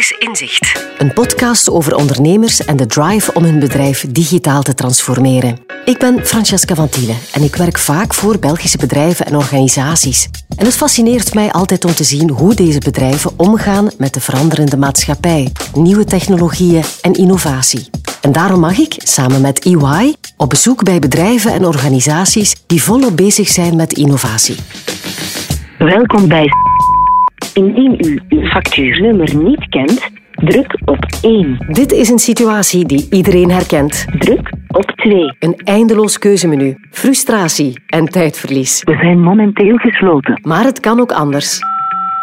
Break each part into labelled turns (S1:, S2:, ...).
S1: Praktisch inzicht. Een podcast over ondernemers en de drive om hun bedrijf digitaal te transformeren. Ik ben Francesca Van Tielen en ik werk vaak voor Belgische bedrijven en organisaties. En het fascineert mij altijd om te zien hoe deze bedrijven omgaan met de veranderende maatschappij, nieuwe technologieën en innovatie. En daarom mag ik, samen met EY, op bezoek bij bedrijven en organisaties die volop bezig zijn met innovatie.
S2: Welkom bij. Indien u uw factuurnummer niet kent, druk op 1.
S1: Dit is een situatie die iedereen herkent.
S2: Druk op 2.
S1: Een eindeloos keuzemenu, frustratie en tijdverlies.
S2: We zijn momenteel gesloten.
S1: Maar het kan ook anders.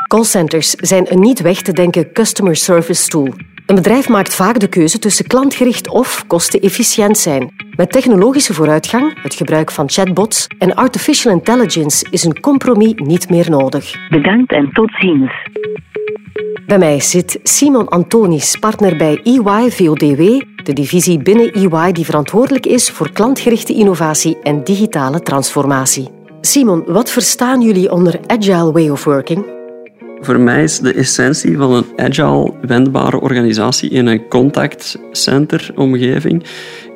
S1: Callcenters zijn een niet weg te denken customer service tool. Een bedrijf maakt vaak de keuze tussen klantgericht of kostenefficiënt zijn. Met technologische vooruitgang, het gebruik van chatbots en artificial intelligence is een compromis niet meer nodig.
S2: Bedankt en tot ziens.
S1: Bij mij zit Simon Antonis, partner bij EY VODW, de divisie binnen EY die verantwoordelijk is voor klantgerichte innovatie en digitale transformatie. Simon, wat verstaan jullie onder Agile Way of Working?
S3: Voor mij is de essentie van een agile, wendbare organisatie in een contact center omgeving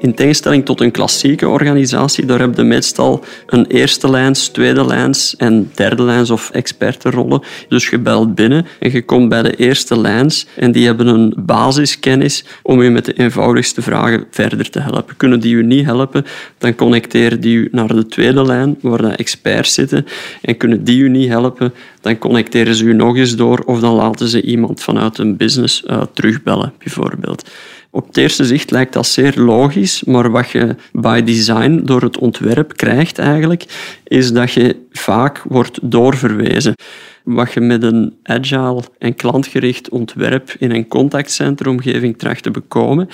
S3: in tegenstelling tot een klassieke organisatie, daar heb je meestal een eerste lijns, tweede lijns en derde lijns of expertenrollen. Dus je belt binnen en je komt bij de eerste lijns en die hebben een basiskennis om je met de eenvoudigste vragen verder te helpen. Kunnen die u niet helpen, dan connecteren die u naar de tweede lijn, waar de experts zitten. En kunnen die u niet helpen, dan connecteren ze u nog eens door of dan laten ze iemand vanuit een business uh, terugbellen, bijvoorbeeld. Op het eerste zicht lijkt dat zeer logisch, maar wat je by design door het ontwerp krijgt eigenlijk, is dat je vaak wordt doorverwezen. Wat je met een agile en klantgericht ontwerp in een contactcenteromgeving tracht te bekomen,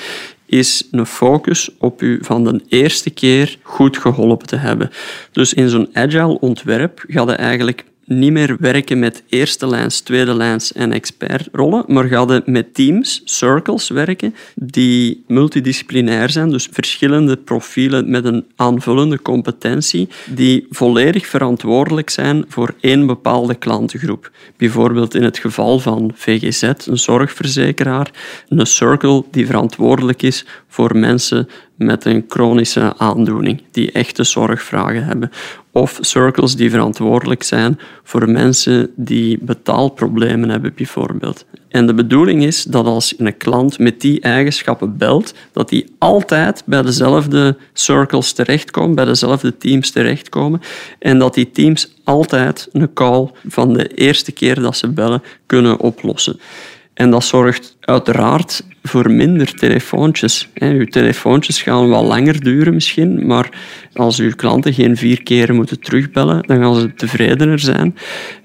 S3: is een focus op u van de eerste keer goed geholpen te hebben. Dus in zo'n agile ontwerp gaat je eigenlijk niet meer werken met eerste lijns, tweede lijns en expertrollen, maar gaan met teams, circles werken, die multidisciplinair zijn, dus verschillende profielen met een aanvullende competentie, die volledig verantwoordelijk zijn voor één bepaalde klantengroep. Bijvoorbeeld in het geval van VGZ, een zorgverzekeraar, een circle die verantwoordelijk is voor mensen met een chronische aandoening, die echte zorgvragen hebben. Of circles die verantwoordelijk zijn voor mensen die betaalproblemen hebben, bijvoorbeeld. En de bedoeling is dat als een klant met die eigenschappen belt, dat die altijd bij dezelfde circles terechtkomt, bij dezelfde teams terechtkomen. En dat die teams altijd een call van de eerste keer dat ze bellen kunnen oplossen. En dat zorgt uiteraard voor minder telefoontjes. Uw telefoontjes gaan wel langer duren misschien, maar als uw klanten geen vier keren moeten terugbellen, dan gaan ze tevredener zijn.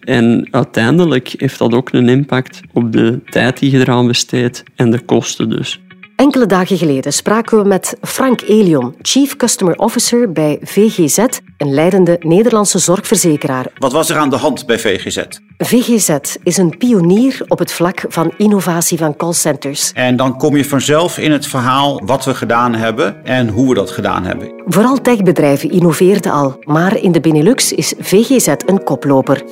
S3: En uiteindelijk heeft dat ook een impact op de tijd die je eraan besteedt en de kosten dus.
S1: Enkele dagen geleden spraken we met Frank Elion, Chief Customer Officer bij VGZ, een leidende Nederlandse zorgverzekeraar.
S4: Wat was er aan de hand bij VGZ?
S1: VGZ is een pionier op het vlak van innovatie van callcenters.
S4: En dan kom je vanzelf in het verhaal wat we gedaan hebben en hoe we dat gedaan hebben.
S1: Vooral techbedrijven innoveerden al, maar in de Benelux is VGZ een koploper.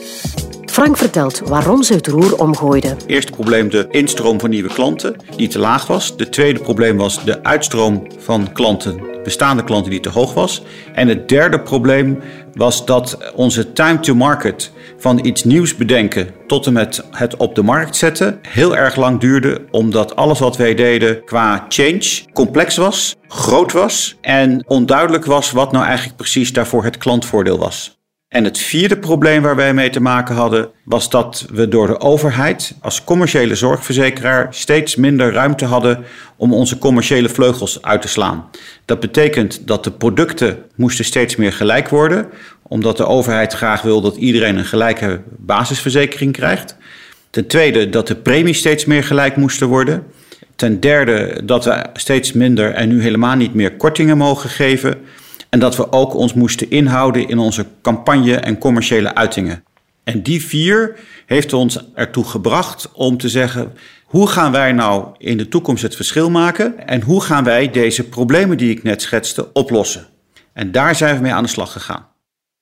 S1: Frank vertelt waarom ze het roer omgooiden.
S4: Eerste probleem de instroom van nieuwe klanten, die te laag was. De tweede probleem was de uitstroom van klanten, bestaande klanten, die te hoog was. En het derde probleem was dat onze time to market van iets nieuws bedenken tot en met het op de markt zetten heel erg lang duurde, omdat alles wat wij deden qua change complex was, groot was en onduidelijk was wat nou eigenlijk precies daarvoor het klantvoordeel was. En het vierde probleem waar wij mee te maken hadden, was dat we door de overheid als commerciële zorgverzekeraar steeds minder ruimte hadden om onze commerciële vleugels uit te slaan. Dat betekent dat de producten moesten steeds meer gelijk worden, omdat de overheid graag wil dat iedereen een gelijke basisverzekering krijgt. Ten tweede dat de premies steeds meer gelijk moesten worden. Ten derde dat we steeds minder en nu helemaal niet meer kortingen mogen geven. En dat we ook ons moesten inhouden in onze campagne en commerciële uitingen. En die vier heeft ons ertoe gebracht om te zeggen: hoe gaan wij nou in de toekomst het verschil maken? En hoe gaan wij deze problemen die ik net schetste oplossen? En daar zijn we mee aan de slag gegaan.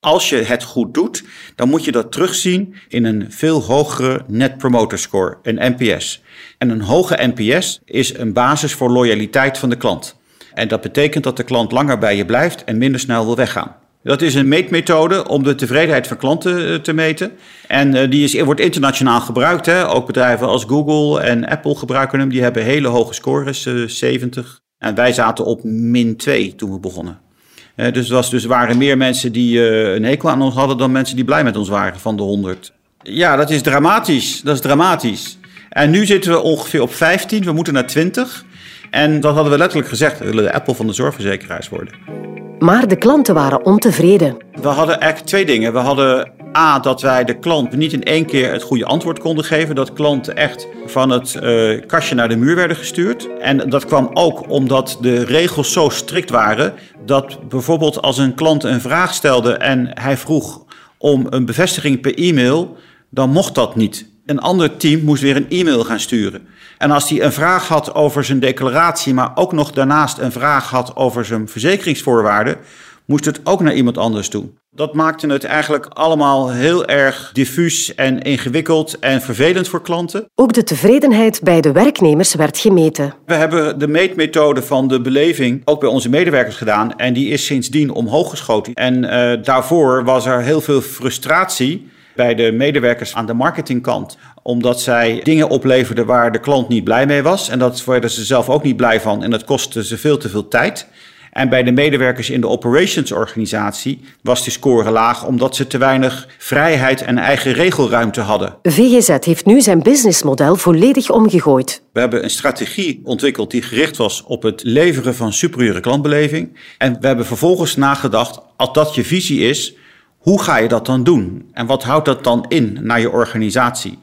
S4: Als je het goed doet, dan moet je dat terugzien in een veel hogere Net Promoter Score, een NPS. En een hoge NPS is een basis voor loyaliteit van de klant. En dat betekent dat de klant langer bij je blijft en minder snel wil weggaan. Dat is een meetmethode om de tevredenheid van klanten eh, te meten. En uh, die is, wordt internationaal gebruikt. Hè. Ook bedrijven als Google en Apple gebruiken hem. Die hebben hele hoge scores, uh, eh, 70. En wij zaten op min 2 toen we begonnen. Dus, was, dus waren meer mensen die een hekel aan ons hadden dan mensen die blij met ons waren van de 100. Ja, dat is dramatisch. Dat is dramatisch. En nu zitten we ongeveer op 15. We moeten naar 20. En dat hadden we letterlijk gezegd. We willen de Apple van de zorgverzekeraars worden.
S1: Maar de klanten waren ontevreden.
S4: We hadden eigenlijk twee dingen. We hadden A, dat wij de klant niet in één keer het goede antwoord konden geven. Dat klanten echt van het uh, kastje naar de muur werden gestuurd. En dat kwam ook omdat de regels zo strikt waren. Dat bijvoorbeeld als een klant een vraag stelde en hij vroeg om een bevestiging per e-mail, dan mocht dat niet. Een ander team moest weer een e-mail gaan sturen. En als hij een vraag had over zijn declaratie, maar ook nog daarnaast een vraag had over zijn verzekeringsvoorwaarden, moest het ook naar iemand anders toe. Dat maakte het eigenlijk allemaal heel erg diffuus en ingewikkeld en vervelend voor klanten.
S1: Ook de tevredenheid bij de werknemers werd gemeten.
S4: We hebben de meetmethode van de beleving ook bij onze medewerkers gedaan en die is sindsdien omhoog geschoten. En uh, daarvoor was er heel veel frustratie bij de medewerkers aan de marketingkant. Omdat zij dingen opleverden waar de klant niet blij mee was. En dat werden ze zelf ook niet blij van. En dat kostte ze veel te veel tijd. En bij de medewerkers in de operations-organisatie was die score laag omdat ze te weinig vrijheid en eigen regelruimte hadden.
S1: VGZ heeft nu zijn businessmodel volledig omgegooid.
S4: We hebben een strategie ontwikkeld die gericht was op het leveren van superieure klantbeleving. En we hebben vervolgens nagedacht, als dat je visie is, hoe ga je dat dan doen? En wat houdt dat dan in naar je organisatie?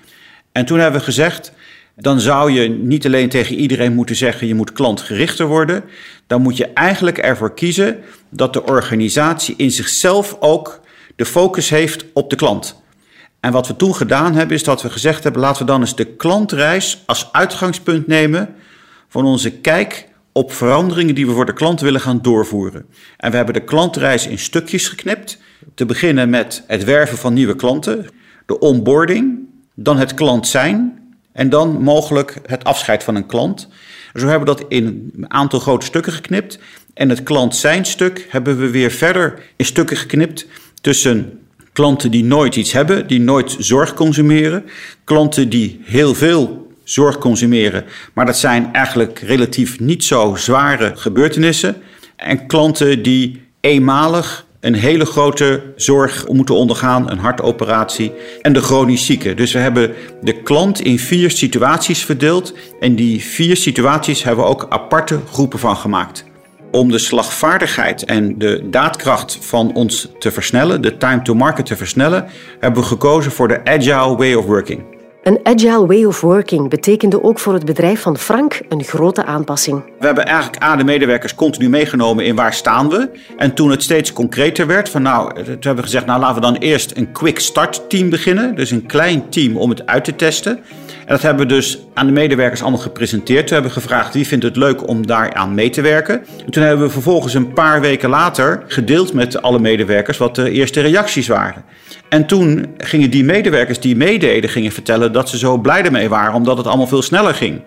S4: En toen hebben we gezegd, dan zou je niet alleen tegen iedereen moeten zeggen je moet klantgerichter worden. Dan moet je eigenlijk ervoor kiezen dat de organisatie in zichzelf ook de focus heeft op de klant. En wat we toen gedaan hebben, is dat we gezegd hebben: laten we dan eens de klantreis als uitgangspunt nemen van onze kijk op veranderingen die we voor de klant willen gaan doorvoeren. En we hebben de klantreis in stukjes geknipt. Te beginnen met het werven van nieuwe klanten, de onboarding, dan het klant zijn en dan mogelijk het afscheid van een klant. Zo hebben we dat in een aantal grote stukken geknipt. En het klant zijn stuk hebben we weer verder in stukken geknipt tussen klanten die nooit iets hebben, die nooit zorg consumeren, klanten die heel veel zorg consumeren, maar dat zijn eigenlijk relatief niet zo zware gebeurtenissen, en klanten die eenmalig een hele grote zorg moeten ondergaan, een hartoperatie en de chronisch zieken. Dus we hebben de klant in vier situaties verdeeld en die vier situaties hebben we ook aparte groepen van gemaakt. Om de slagvaardigheid en de daadkracht van ons te versnellen, de time to market te versnellen, hebben we gekozen voor de agile way of working.
S1: Een agile way of working betekende ook voor het bedrijf van Frank een grote aanpassing.
S4: We hebben eigenlijk aan de medewerkers continu meegenomen in waar staan we. En toen het steeds concreter werd, van nou, toen hebben we gezegd, nou laten we dan eerst een quick start team beginnen. Dus een klein team om het uit te testen. En dat hebben we dus aan de medewerkers allemaal gepresenteerd. Toen hebben we gevraagd wie vindt het leuk om daaraan mee te werken. En toen hebben we vervolgens een paar weken later gedeeld met alle medewerkers wat de eerste reacties waren. En toen gingen die medewerkers die meededen, gingen vertellen dat ze zo blij ermee waren, omdat het allemaal veel sneller ging.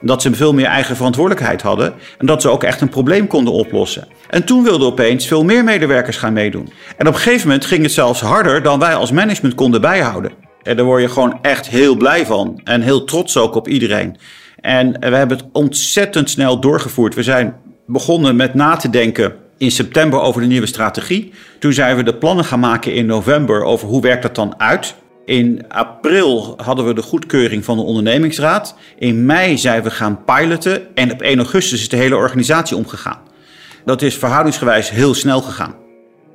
S4: Dat ze veel meer eigen verantwoordelijkheid hadden en dat ze ook echt een probleem konden oplossen. En toen wilden opeens veel meer medewerkers gaan meedoen. En op een gegeven moment ging het zelfs harder dan wij als management konden bijhouden. En daar word je gewoon echt heel blij van en heel trots ook op iedereen. En we hebben het ontzettend snel doorgevoerd. We zijn begonnen met na te denken in september over de nieuwe strategie. Toen zijn we de plannen gaan maken in november over hoe werkt dat dan uit. In april hadden we de goedkeuring van de ondernemingsraad. In mei zijn we gaan piloten en op 1 augustus is de hele organisatie omgegaan. Dat is verhoudingsgewijs heel snel gegaan.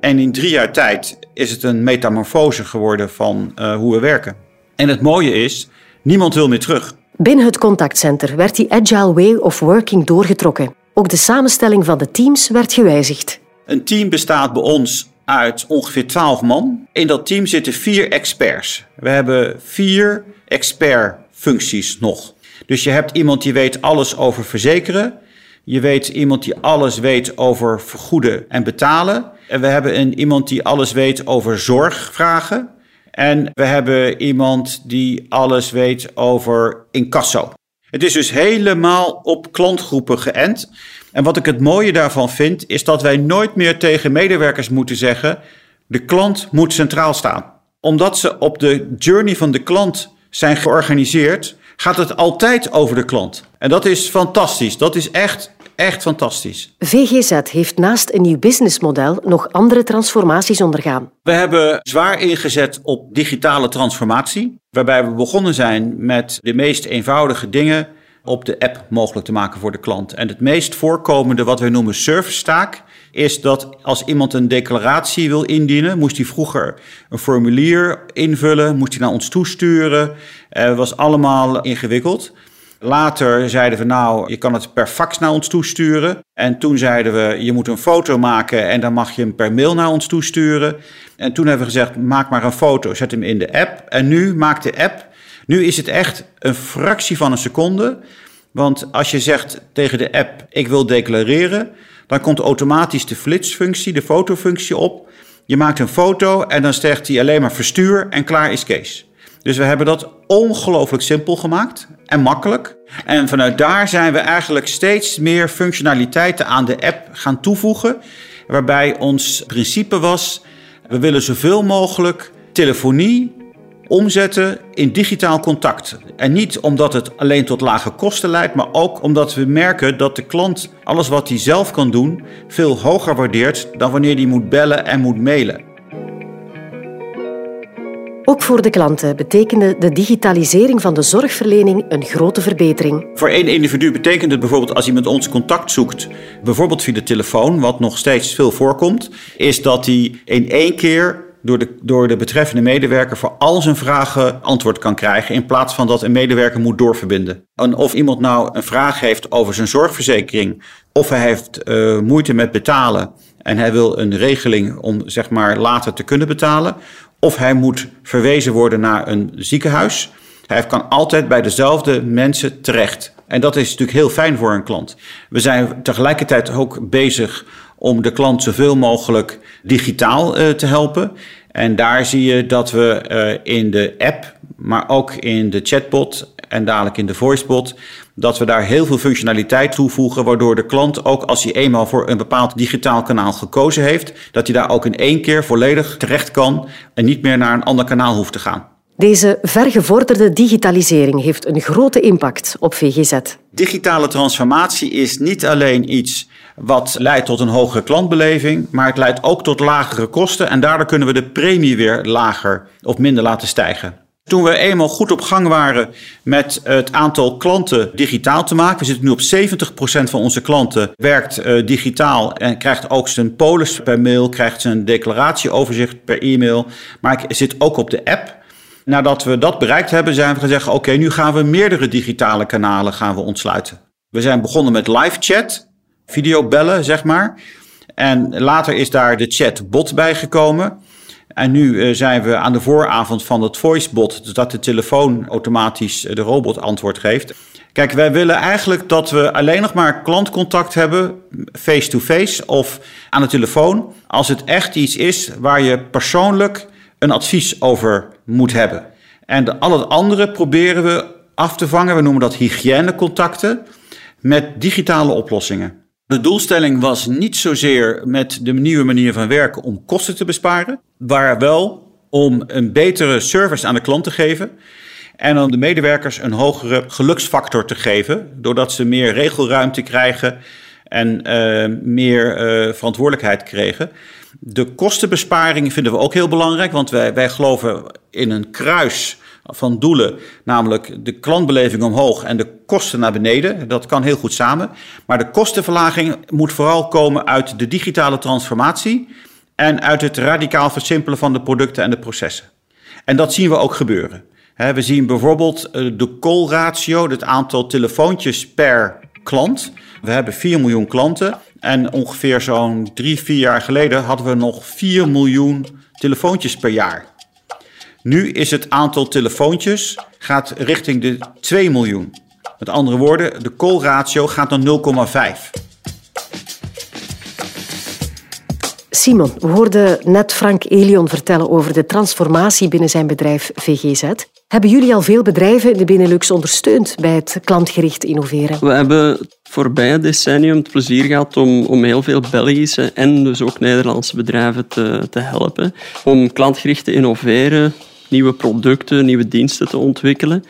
S4: En in drie jaar tijd is het een metamorfose geworden van uh, hoe we werken. En het mooie is, niemand wil meer terug.
S1: Binnen het contactcenter werd die agile way of working doorgetrokken. Ook de samenstelling van de teams werd gewijzigd.
S4: Een team bestaat bij ons uit ongeveer 12 man. In dat team zitten vier experts. We hebben vier expertfuncties nog. Dus je hebt iemand die weet alles over verzekeren. Je weet iemand die alles weet over vergoeden en betalen. En we hebben een, iemand die alles weet over zorgvragen. En we hebben iemand die alles weet over incasso. Het is dus helemaal op klantgroepen geënt. En wat ik het mooie daarvan vind, is dat wij nooit meer tegen medewerkers moeten zeggen: de klant moet centraal staan. Omdat ze op de journey van de klant zijn georganiseerd, gaat het altijd over de klant. En dat is fantastisch. Dat is echt, echt fantastisch.
S1: VGZ heeft naast een nieuw businessmodel nog andere transformaties ondergaan.
S4: We hebben zwaar ingezet op digitale transformatie, waarbij we begonnen zijn met de meest eenvoudige dingen op de app mogelijk te maken voor de klant. En het meest voorkomende, wat wij noemen service taak, is dat als iemand een declaratie wil indienen, moest hij vroeger een formulier invullen, moest hij naar ons toesturen. Het uh, was allemaal ingewikkeld. Later zeiden we nou, je kan het per fax naar ons toesturen. En toen zeiden we, je moet een foto maken en dan mag je hem per mail naar ons toesturen. En toen hebben we gezegd, maak maar een foto, zet hem in de app. En nu maakt de app, nu is het echt een fractie van een seconde. Want als je zegt tegen de app, ik wil declareren, dan komt automatisch de flitsfunctie, de fotofunctie op. Je maakt een foto en dan zegt hij alleen maar verstuur en klaar is Kees. Dus we hebben dat ongelooflijk simpel gemaakt en makkelijk. En vanuit daar zijn we eigenlijk steeds meer functionaliteiten aan de app gaan toevoegen. Waarbij ons principe was, we willen zoveel mogelijk telefonie omzetten in digitaal contact. En niet omdat het alleen tot lage kosten leidt, maar ook omdat we merken dat de klant alles wat hij zelf kan doen veel hoger waardeert dan wanneer hij moet bellen en moet mailen.
S1: Ook voor de klanten betekende de digitalisering van de zorgverlening een grote verbetering.
S4: Voor één individu betekent het bijvoorbeeld als hij met ons contact zoekt, bijvoorbeeld via de telefoon, wat nog steeds veel voorkomt, is dat hij in één keer door de, door de betreffende medewerker voor al zijn vragen antwoord kan krijgen. In plaats van dat een medewerker moet doorverbinden. En of iemand nou een vraag heeft over zijn zorgverzekering. Of hij heeft uh, moeite met betalen. En hij wil een regeling om zeg maar later te kunnen betalen. Of hij moet verwezen worden naar een ziekenhuis. Hij kan altijd bij dezelfde mensen terecht. En dat is natuurlijk heel fijn voor een klant. We zijn tegelijkertijd ook bezig om de klant zoveel mogelijk digitaal uh, te helpen. En daar zie je dat we uh, in de app, maar ook in de chatbot en dadelijk in de voicebot, dat we daar heel veel functionaliteit toevoegen, waardoor de klant ook als hij eenmaal voor een bepaald digitaal kanaal gekozen heeft, dat hij daar ook in één keer volledig terecht kan en niet meer naar een ander kanaal hoeft te gaan.
S1: Deze vergevorderde digitalisering heeft een grote impact op VGZ.
S4: Digitale transformatie is niet alleen iets wat leidt tot een hogere klantbeleving, maar het leidt ook tot lagere kosten en daardoor kunnen we de premie weer lager of minder laten stijgen. Toen we eenmaal goed op gang waren met het aantal klanten digitaal te maken, we zitten nu op 70% van onze klanten werkt uh, digitaal en krijgt ook zijn polis per mail, krijgt zijn declaratieoverzicht per e-mail, maar zit ook op de app. Nadat we dat bereikt hebben, zijn we gezegd: oké, nu gaan we meerdere digitale kanalen gaan we ontsluiten. We zijn begonnen met live chat, videobellen, zeg maar. En later is daar de chatbot bij gekomen. En nu uh, zijn we aan de vooravond van het voicebot, dus dat de telefoon automatisch de robot antwoord geeft. Kijk, wij willen eigenlijk dat we alleen nog maar klantcontact hebben, face-to-face of aan de telefoon, als het echt iets is waar je persoonlijk een advies over moet hebben. En de, al het andere proberen we af te vangen, we noemen dat hygiënecontacten, met digitale oplossingen. De doelstelling was niet zozeer met de nieuwe manier van werken om kosten te besparen, maar wel om een betere service aan de klant te geven. En om de medewerkers een hogere geluksfactor te geven, doordat ze meer regelruimte krijgen en uh, meer uh, verantwoordelijkheid kregen. De kostenbesparing vinden we ook heel belangrijk, want wij, wij geloven in een kruis van doelen, namelijk de klantbeleving omhoog en de kosten naar beneden. Dat kan heel goed samen. Maar de kostenverlaging moet vooral komen uit de digitale transformatie en uit het radicaal versimpelen van de producten en de processen. En dat zien we ook gebeuren. We zien bijvoorbeeld eh, de call ratio, het aantal telefoontjes per klant. We hebben 4 miljoen klanten en ongeveer zo'n drie, vier jaar geleden hadden we nog 4 miljoen telefoontjes per jaar. Nu is het aantal telefoontjes gaat richting de 2 miljoen. Met andere woorden, de call ratio gaat naar 0,5.
S1: Simon, we hoorden net Frank Elion vertellen over de transformatie binnen zijn bedrijf VGZ. Hebben jullie al veel bedrijven in de Benelux ondersteund bij het klantgericht innoveren?
S3: We hebben het voorbije decennium het plezier gehad om, om heel veel Belgische en dus ook Nederlandse bedrijven te, te helpen om klantgericht te innoveren, nieuwe producten, nieuwe diensten te ontwikkelen.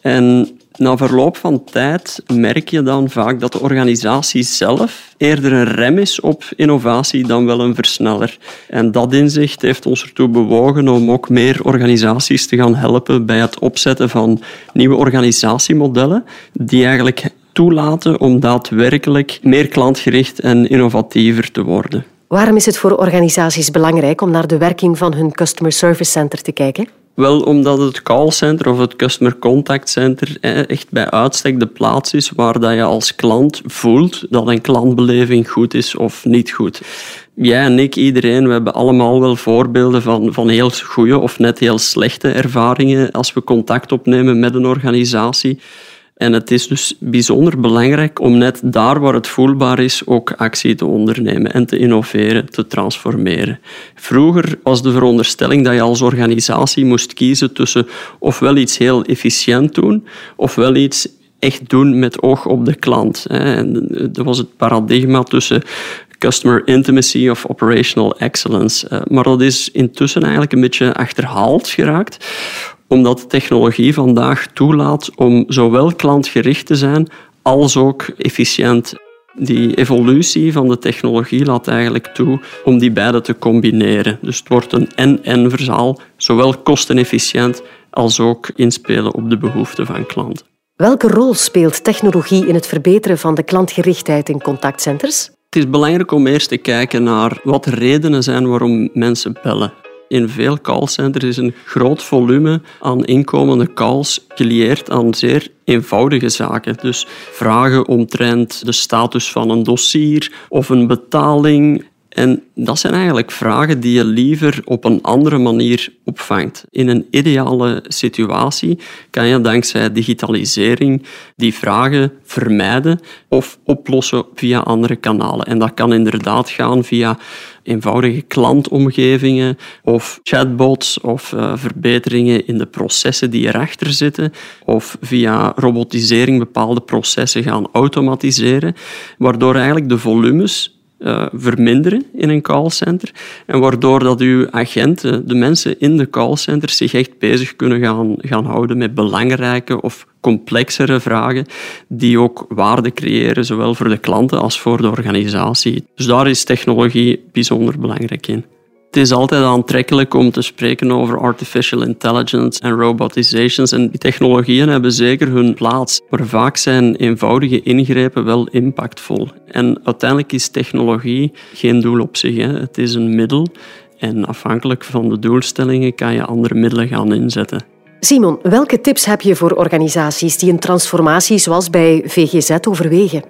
S3: En na verloop van tijd merk je dan vaak dat de organisatie zelf eerder een rem is op innovatie dan wel een versneller. En dat inzicht heeft ons ertoe bewogen om ook meer organisaties te gaan helpen bij het opzetten van nieuwe organisatiemodellen die eigenlijk toelaten om daadwerkelijk meer klantgericht en innovatiever te worden.
S1: Waarom is het voor organisaties belangrijk om naar de werking van hun Customer Service Center te kijken?
S3: Wel omdat het callcenter of het customer contact center echt bij uitstek de plaats is waar dat je als klant voelt dat een klantbeleving goed is of niet goed. Jij en ik, iedereen, we hebben allemaal wel voorbeelden van, van heel goede of net heel slechte ervaringen als we contact opnemen met een organisatie. En het is dus bijzonder belangrijk om net daar waar het voelbaar is ook actie te ondernemen en te innoveren, te transformeren. Vroeger was de veronderstelling dat je als organisatie moest kiezen tussen ofwel iets heel efficiënt doen, ofwel iets echt doen met oog op de klant. Dat was het paradigma tussen customer intimacy of operational excellence. Eh, maar dat is intussen eigenlijk een beetje achterhaald geraakt omdat de technologie vandaag toelaat om zowel klantgericht te zijn als ook efficiënt. Die evolutie van de technologie laat eigenlijk toe om die beide te combineren. Dus het wordt een en-en verzaal, zowel kostenefficiënt als ook inspelen op de behoeften van klanten.
S1: Welke rol speelt technologie in het verbeteren van de klantgerichtheid in contactcenters?
S3: Het is belangrijk om eerst te kijken naar wat de redenen zijn waarom mensen bellen. In veel callcenters is een groot volume aan inkomende calls gelieerd aan zeer eenvoudige zaken. Dus vragen omtrent de status van een dossier of een betaling en dat zijn eigenlijk vragen die je liever op een andere manier opvangt. In een ideale situatie kan je dankzij digitalisering die vragen vermijden of oplossen via andere kanalen. En dat kan inderdaad gaan via eenvoudige klantomgevingen of chatbots of uh, verbeteringen in de processen die erachter zitten of via robotisering bepaalde processen gaan automatiseren, waardoor eigenlijk de volumes uh, verminderen in een callcenter. En waardoor dat uw agenten, de mensen in de callcenter, zich echt bezig kunnen gaan, gaan houden met belangrijke of complexere vragen die ook waarde creëren, zowel voor de klanten als voor de organisatie. Dus daar is technologie bijzonder belangrijk in. Het is altijd aantrekkelijk om te spreken over artificial intelligence en robotizations. En die technologieën hebben zeker hun plaats. Maar vaak zijn eenvoudige ingrepen wel impactvol. En uiteindelijk is technologie geen doel op zich. Hè. Het is een middel. En afhankelijk van de doelstellingen kan je andere middelen gaan inzetten.
S1: Simon, welke tips heb je voor organisaties die een transformatie zoals bij VGZ overwegen?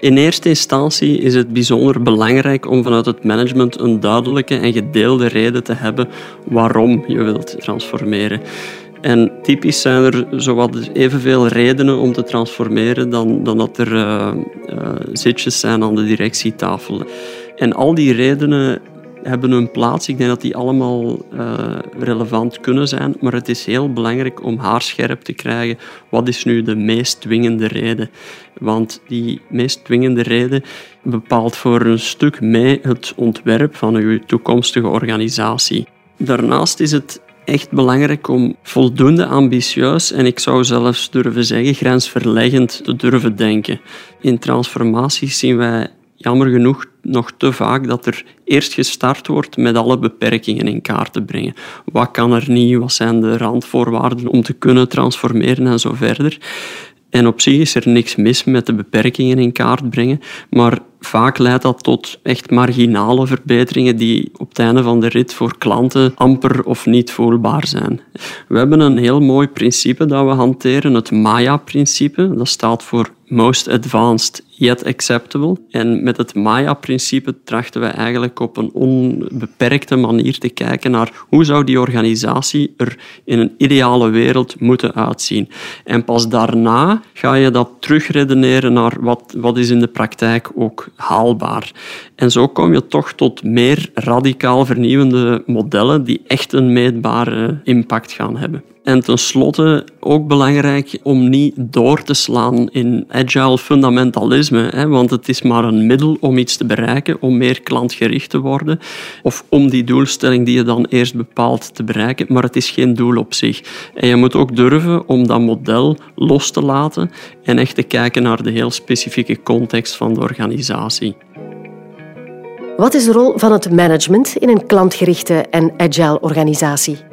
S3: In eerste instantie is het bijzonder belangrijk om vanuit het management een duidelijke en gedeelde reden te hebben waarom je wilt transformeren. En typisch zijn er zowat evenveel redenen om te transformeren dan, dan dat er uh, uh, zitjes zijn aan de directietafel. En al die redenen hebben hun plaats. Ik denk dat die allemaal uh, relevant kunnen zijn, maar het is heel belangrijk om haarscherp te krijgen wat is nu de meest dwingende reden. Want die meest dwingende reden bepaalt voor een stuk mee het ontwerp van uw toekomstige organisatie. Daarnaast is het echt belangrijk om voldoende ambitieus en ik zou zelfs durven zeggen grensverleggend te durven denken. In transformaties zien wij jammer genoeg nog te vaak dat er eerst gestart wordt met alle beperkingen in kaart te brengen. Wat kan er niet? Wat zijn de randvoorwaarden om te kunnen transformeren en zo verder. En op zich is er niks mis met de beperkingen in kaart brengen, maar vaak leidt dat tot echt marginale verbeteringen die op het einde van de rit voor klanten amper of niet voelbaar zijn. We hebben een heel mooi principe dat we hanteren, het Maya-principe. Dat staat voor most advanced yet acceptable. En met het Maya-principe trachten we eigenlijk op een onbeperkte manier te kijken naar hoe zou die organisatie er in een ideale wereld moeten uitzien. En pas daarna ga je dat terugredeneren naar wat, wat is in de praktijk ook haalbaar. En zo kom je toch tot meer radicaal vernieuwende modellen die echt een meetbare impact gaan hebben. En tenslotte ook belangrijk om niet door te slaan in agile fundamentalisme, hè, want het is maar een middel om iets te bereiken, om meer klantgericht te worden, of om die doelstelling die je dan eerst bepaalt te bereiken, maar het is geen doel op zich. En je moet ook durven om dat model los te laten en echt te kijken naar de heel specifieke context van de organisatie.
S1: Wat is de rol van het management in een klantgerichte en agile organisatie?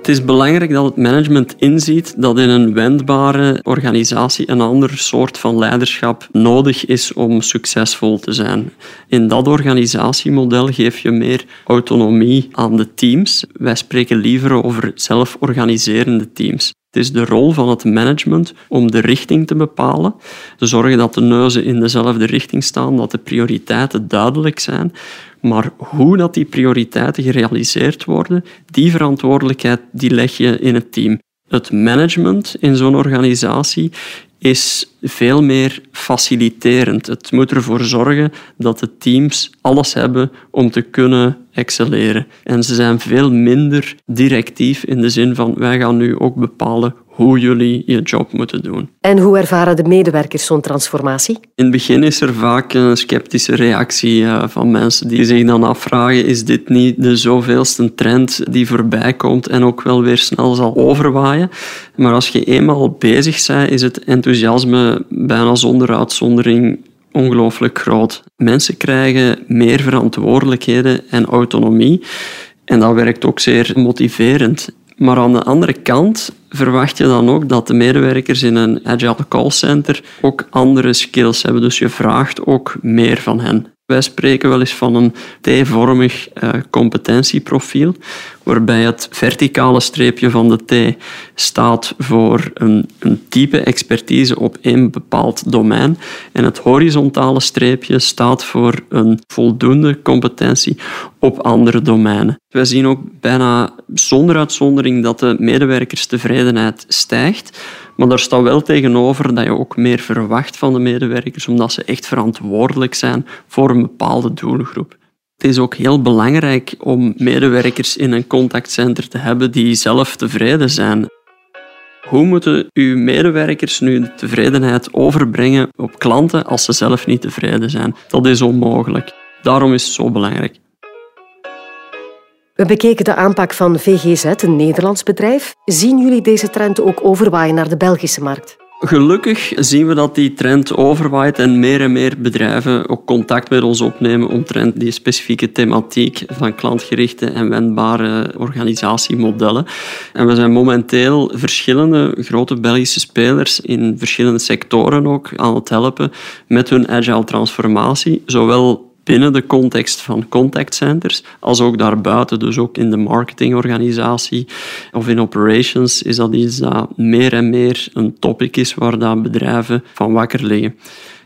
S3: Het is belangrijk dat het management inziet dat in een wendbare organisatie een ander soort van leiderschap nodig is om succesvol te zijn. In dat organisatiemodel geef je meer autonomie aan de teams. Wij spreken liever over zelforganiserende teams. Het is de rol van het management om de richting te bepalen, te zorgen dat de neuzen in dezelfde richting staan, dat de prioriteiten duidelijk zijn. Maar hoe dat die prioriteiten gerealiseerd worden, die verantwoordelijkheid die leg je in het team. Het management in zo'n organisatie is veel meer faciliterend. Het moet ervoor zorgen dat de teams alles hebben om te kunnen excelleren. En ze zijn veel minder directief in de zin van wij gaan nu ook bepalen hoe jullie je job moeten doen.
S1: En hoe ervaren de medewerkers zo'n transformatie?
S3: In het begin is er vaak een sceptische reactie eh, van mensen die zich dan afvragen: is dit niet de zoveelste trend die voorbij komt en ook wel weer snel zal overwaaien? Maar als je eenmaal bezig bent, is het enthousiasme bijna zonder uitzondering ongelooflijk groot. Mensen krijgen meer verantwoordelijkheden en autonomie. En dat werkt ook zeer motiverend. Maar aan de andere kant verwacht je dan ook dat de medewerkers in een agile callcenter ook andere skills hebben. Dus je vraagt ook meer van hen. Wij spreken wel eens van een T-vormig uh, competentieprofiel, waarbij het verticale streepje van de T staat voor een, een type expertise op één bepaald domein en het horizontale streepje staat voor een voldoende competentie op andere domeinen. Wij zien ook bijna zonder uitzondering dat de medewerkerstevredenheid stijgt, maar daar staat wel tegenover dat je ook meer verwacht van de medewerkers, omdat ze echt verantwoordelijk zijn voor een bepaalde doelgroep. Het is ook heel belangrijk om medewerkers in een contactcenter te hebben die zelf tevreden zijn. Hoe moeten uw medewerkers nu de tevredenheid overbrengen op klanten als ze zelf niet tevreden zijn? Dat is onmogelijk. Daarom is het zo belangrijk.
S1: We bekeken de aanpak van VGZ, een Nederlands bedrijf. Zien jullie deze trend ook overwaaien naar de Belgische markt?
S3: Gelukkig zien we dat die trend overwaait en meer en meer bedrijven ook contact met ons opnemen omtrent die specifieke thematiek van klantgerichte en wendbare organisatiemodellen. En we zijn momenteel verschillende grote Belgische spelers in verschillende sectoren ook aan het helpen met hun agile transformatie, zowel binnen de context van contactcenters, als ook daarbuiten, dus ook in de marketingorganisatie of in operations, is dat iets dat meer en meer een topic is waar dat bedrijven van wakker liggen.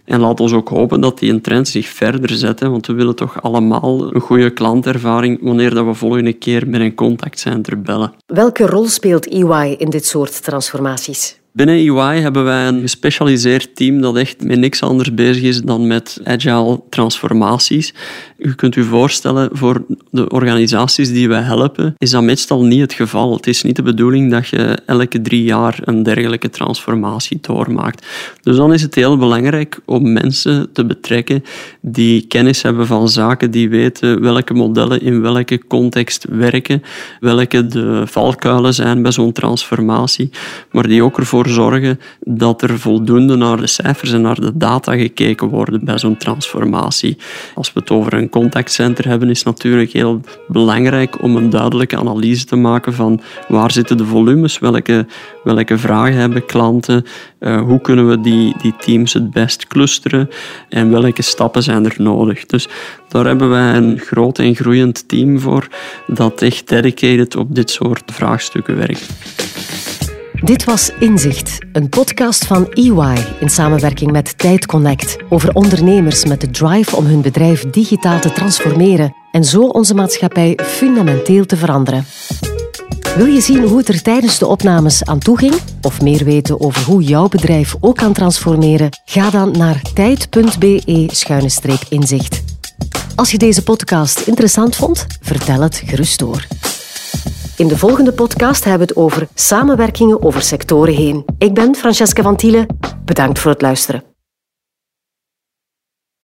S3: En laat ons ook hopen dat die trend zich verder zet, want we willen toch allemaal een goede klantervaring wanneer dat we volgende keer met een contactcenter bellen.
S1: Welke rol speelt EY in dit soort transformaties?
S3: Binnen EY hebben wij een gespecialiseerd team dat echt met niks anders bezig is dan met agile transformaties. U kunt u voorstellen, voor de organisaties die wij helpen, is dat meestal niet het geval. Het is niet de bedoeling dat je elke drie jaar een dergelijke transformatie doormaakt. Dus dan is het heel belangrijk om mensen te betrekken die kennis hebben van zaken, die weten welke modellen in welke context werken, welke de valkuilen zijn bij zo'n transformatie, maar die ook ervoor zorgen dat er voldoende naar de cijfers en naar de data gekeken wordt bij zo'n transformatie. Als we het over een contactcenter hebben, is natuurlijk heel belangrijk om een duidelijke analyse te maken van waar zitten de volumes, welke, welke vragen hebben klanten, uh, hoe kunnen we die, die teams het best clusteren en welke stappen zijn er nodig. Dus daar hebben wij een groot en groeiend team voor dat echt dedicated op dit soort vraagstukken werkt.
S1: Dit was Inzicht, een podcast van EY in samenwerking met Tijd Connect over ondernemers met de drive om hun bedrijf digitaal te transformeren en zo onze maatschappij fundamenteel te veranderen. Wil je zien hoe het er tijdens de opnames aan toe ging? Of meer weten over hoe jouw bedrijf ook kan transformeren? Ga dan naar tijd.be-inzicht. Als je deze podcast interessant vond, vertel het gerust door. In de volgende podcast hebben we het over samenwerkingen over sectoren heen. Ik ben Francesca van Tielen. Bedankt voor het luisteren.